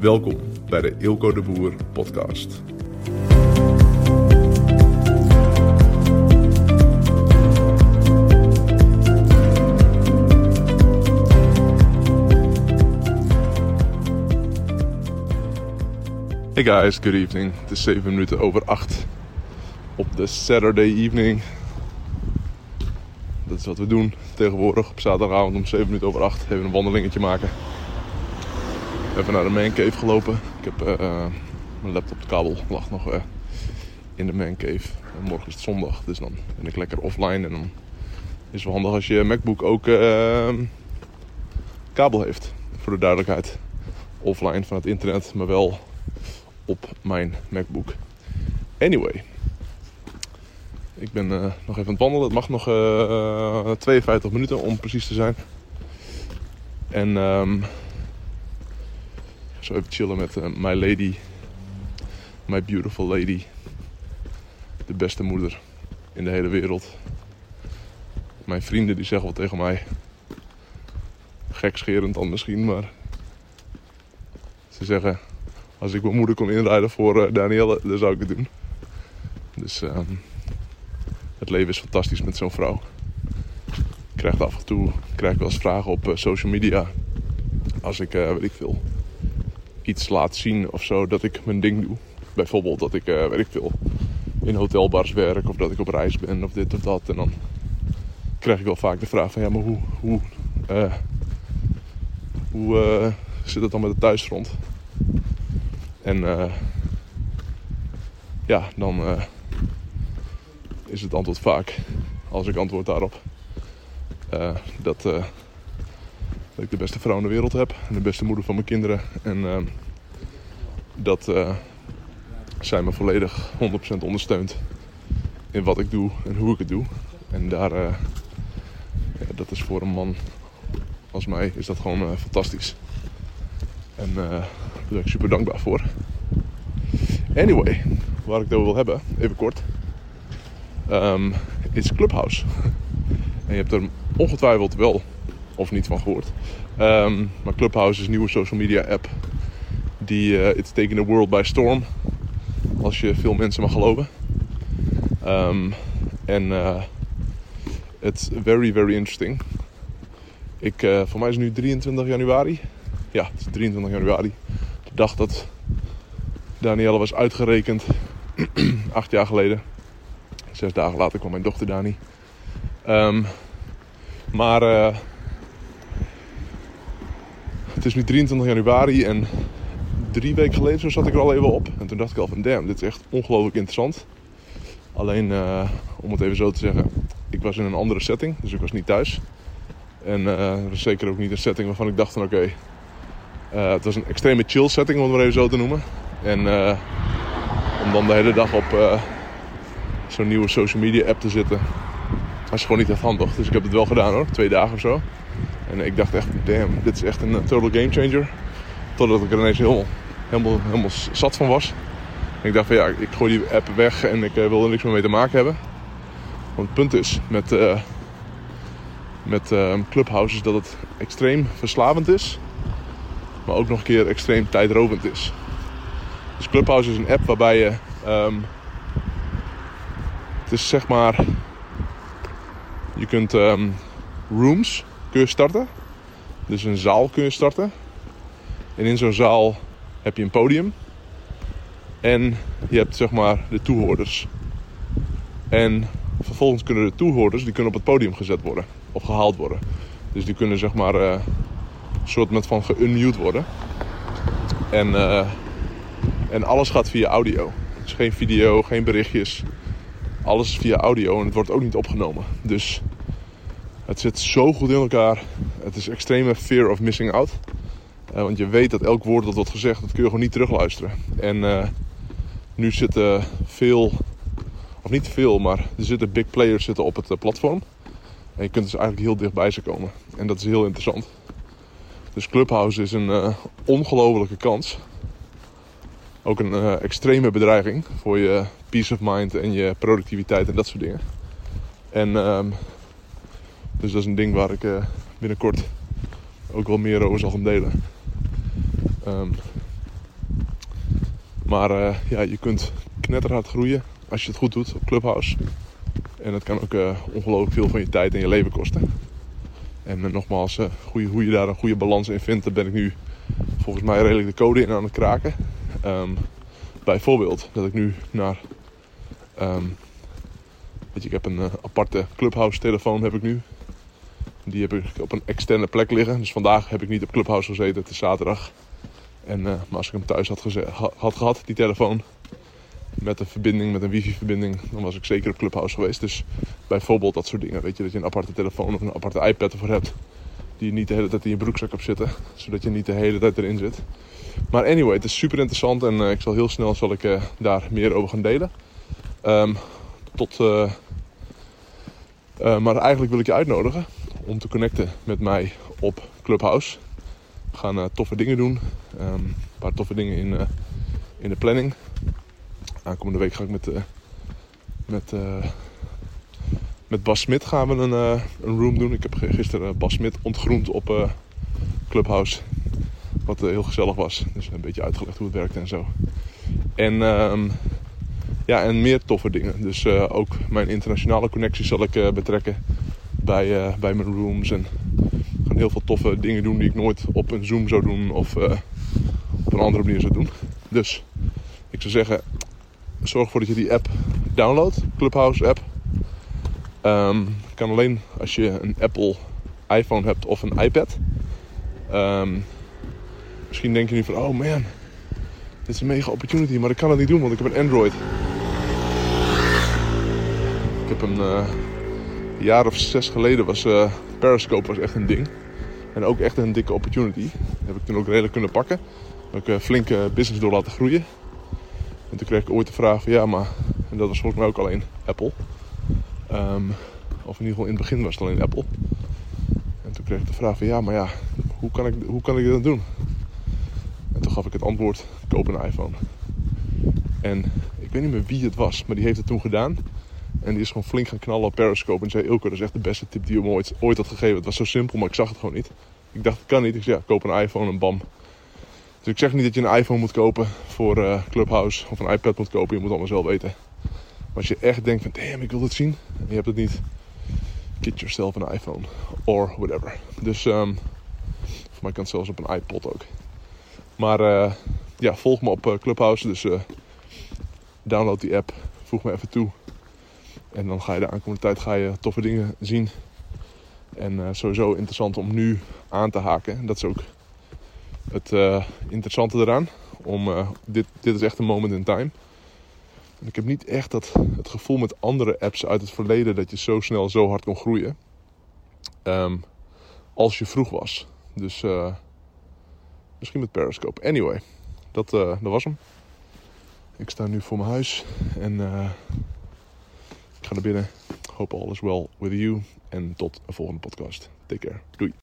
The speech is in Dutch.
Welkom bij de Ilko de Boer podcast. Hey guys, good evening. Het is 7 minuten over 8 op de Saturday evening. Dat is wat we doen tegenwoordig op zaterdagavond om 7 minuten over 8. Even een wandelingetje maken. Even naar de mancave gelopen. Ik heb uh, mijn laptopkabel lag nog uh, in de mancave. En morgen is het zondag, dus dan ben ik lekker offline. En dan is het wel handig als je MacBook ook kabel heeft. Voor de duidelijkheid. Offline van het internet, maar wel op mijn MacBook. Anyway. Ik ben nog even aan het wandelen. Het mag nog uh, 52 minuten om precies te zijn. En um, zo even chillen met uh, my lady. My beautiful lady. De beste moeder in de hele wereld. Mijn vrienden die zeggen wel tegen mij. Gekscherend dan misschien, maar. Ze zeggen als ik mijn moeder kon inrijden voor uh, Danielle, dan zou ik het doen. Dus um, het leven is fantastisch met zo'n vrouw. Ik krijg af en toe krijg wel eens vragen op uh, social media. Als ik, weet ik veel, iets laat zien of zo, dat ik mijn ding doe. Bijvoorbeeld dat ik, weet ik veel, in hotelbars werk of dat ik op reis ben of dit of dat. En dan krijg ik wel vaak de vraag van ja, maar hoe, hoe, hoe zit het dan met de thuisfront? En uh, ja, dan uh, is het antwoord vaak, als ik antwoord daarop, uh, dat, dat, ik de beste vrouw in de wereld heb. En de beste moeder van mijn kinderen. En dat zij me volledig 100% ondersteunt in wat ik doe en hoe ik het doe. En daar, ja, dat is voor een man als mij, is dat gewoon fantastisch. En daar ben ik super dankbaar voor. Anyway, waar ik het over wil hebben, even kort, um, is Clubhouse. En je hebt er ongetwijfeld wel of niet van gehoord. Um, maar Clubhouse is een nieuwe social media app. Die uh, it's taking the world by storm. Als je veel mensen mag geloven. Um, en uh, it's very, very interesting. Ik, uh, voor mij is het nu 23 januari. Ja, het is 23 januari dag dat Danielle was uitgerekend. acht jaar geleden. Zes dagen later kwam mijn dochter Dani. Um, maar is nu 23 januari en drie weken geleden zo zat ik er al even op. En toen dacht ik al van damn, dit is echt ongelooflijk interessant. Alleen uh, om het even zo te zeggen, ik was in een andere setting, dus ik was niet thuis. En uh, dat was zeker ook niet een setting waarvan ik dacht van oké, uh, het was een extreme chill setting, om het maar even zo te noemen. En om dan de hele dag op zo'n nieuwe social media app te zitten, was gewoon niet echt handig. Dus ik heb het wel gedaan hoor, twee dagen of zo. En ik dacht echt, damn, dit is echt een total game changer. Totdat ik er ineens helemaal, helemaal, helemaal zat van was. En ik dacht van ja, ik gooi die app weg en ik wil er niks meer mee te maken hebben. Want het punt is met, met Clubhouse is dat het extreem verslavend is maar ook nog een keer extreem tijdrovend is. Dus Clubhouse is een app waarbij je. Um, het is zeg maar. Je kunt um, rooms kun je starten. Dus een zaal kun je starten. En in zo'n zaal heb je een podium. En je hebt zeg maar de toehoorders. En vervolgens kunnen de toehoorders die kunnen op het podium gezet worden. Of gehaald worden. Dus die kunnen zeg maar. Uh, soort met van geunmute worden. En, uh, en alles gaat via audio. Dus geen video, geen berichtjes. Alles via audio en het wordt ook niet opgenomen. Dus het zit zo goed in elkaar. Het is extreme fear of missing out. Uh, want je weet dat elk woord dat wordt gezegd, dat kun je gewoon niet terugluisteren. En uh, nu zitten veel, of niet veel, maar er zitten big players zitten op het platform. En je kunt dus eigenlijk heel dicht bij ze komen. En dat is heel interessant. Dus Clubhouse is een uh, ongelofelijke kans. Ook een uh, extreme bedreiging voor je peace of mind en je productiviteit en dat soort dingen. En um, dus dat is een ding waar ik uh, binnenkort ook wel meer over zal gaan delen. Um, Maar eh, ja, je kunt knetterhard groeien als je het goed doet op Clubhouse. En dat kan ook ongelooflijk veel van je tijd en je leven kosten. En nogmaals, hoe je daar een goede balans in vindt, daar ben ik nu volgens mij redelijk de code in aan het kraken. Um, bijvoorbeeld dat ik nu naar. Um, weet je, ik heb een aparte Clubhouse telefoon heb ik nu. Die heb ik op een externe plek liggen. Dus vandaag heb ik niet op Clubhouse gezeten. Het is zaterdag. En, uh, maar als ik hem thuis had, had, gehad, die telefoon, met een verbinding, met een wifi-verbinding, dan was ik zeker op Clubhouse geweest. Dus bijvoorbeeld dat soort dingen. Weet je, dat je een aparte telefoon of een aparte iPad ervoor hebt. Die niet de hele tijd in je broekzak hebt zitten. Zodat je niet de hele tijd erin zit. Maar anyway, het is super interessant en uh, ik zal heel snel zal ik, uh, daar meer over gaan delen. Um, tot, maar eigenlijk wil ik je uitnodigen om te connecten met mij op Clubhouse. We gaan toffe dingen doen. Um, een paar toffe dingen in, in de planning. Aankomende week ga ik met, met, met Bas Smit gaan we een, een room doen. Ik heb gisteren Bas Smit ontgroend op Clubhouse. Wat heel gezellig was. Dus een beetje uitgelegd hoe het werkt en zo. En, um, ja, en meer toffe dingen. Dus ook mijn internationale connecties zal ik betrekken bij, bij mijn rooms. En gaan heel veel toffe dingen doen die ik nooit op een Zoom zou doen of op een andere manier zou doen. Dus ik zou zeggen, zorg ervoor dat je die app downloadt, Clubhouse app. Um, kan alleen als je een Apple iPhone hebt of een iPad. Um, misschien denk je nu van, oh man, dit is een mega opportunity, maar ik kan het niet doen, want ik heb een Android. Ik heb een, een jaar of zes geleden was uh, Periscope was echt een ding. En ook echt een dikke opportunity. Dat heb ik toen ook redelijk kunnen pakken. Heb ik een flinke business door laten groeien. En toen kreeg ik ooit de vraag van ja, maar... En dat was volgens mij ook alleen Apple. Um, of in ieder geval in het begin was het alleen Apple. En toen kreeg ik de vraag van ja, maar ja, hoe kan ik, hoe kan ik dit dan doen? En toen gaf ik het antwoord, koop een iPhone. En ik weet niet meer wie het was, maar die heeft het toen gedaan. En die is gewoon flink gaan knallen op Periscope. En zei, Ilko, dat is echt de beste tip die je ooit, ooit had gegeven. Het was zo simpel, maar ik zag het gewoon niet. Ik dacht, het kan niet. Ik zei, ja, koop een iPhone en bam. Dus ik zeg niet dat je een iPhone moet kopen voor uh, Clubhouse. Of een iPad moet kopen. Je moet allemaal zelf weten. Als je echt denkt van, damn, ik wil het zien. En je hebt het niet. Get yourself een iPhone. Or whatever. Dus um, voor mij kan het zelfs op een iPod ook. Maar uh, ja, volg me op uh, Clubhouse. Dus download die app. Voeg me even toe. En dan ga je de aankomende tijd ga je toffe dingen zien. En sowieso interessant om nu aan te haken. Dat is ook het interessante eraan. Om, dit, dit is echt een moment in time. Ik heb niet echt dat, het gevoel met andere apps uit het verleden dat je zo snel zo hard kon groeien. Um, als je vroeg was. Dus misschien met Periscope. Anyway, dat, dat was hem. Ik sta nu voor mijn huis en ga naar binnen. Hope all is well with you. En tot een volgende podcast. Take care. Doei.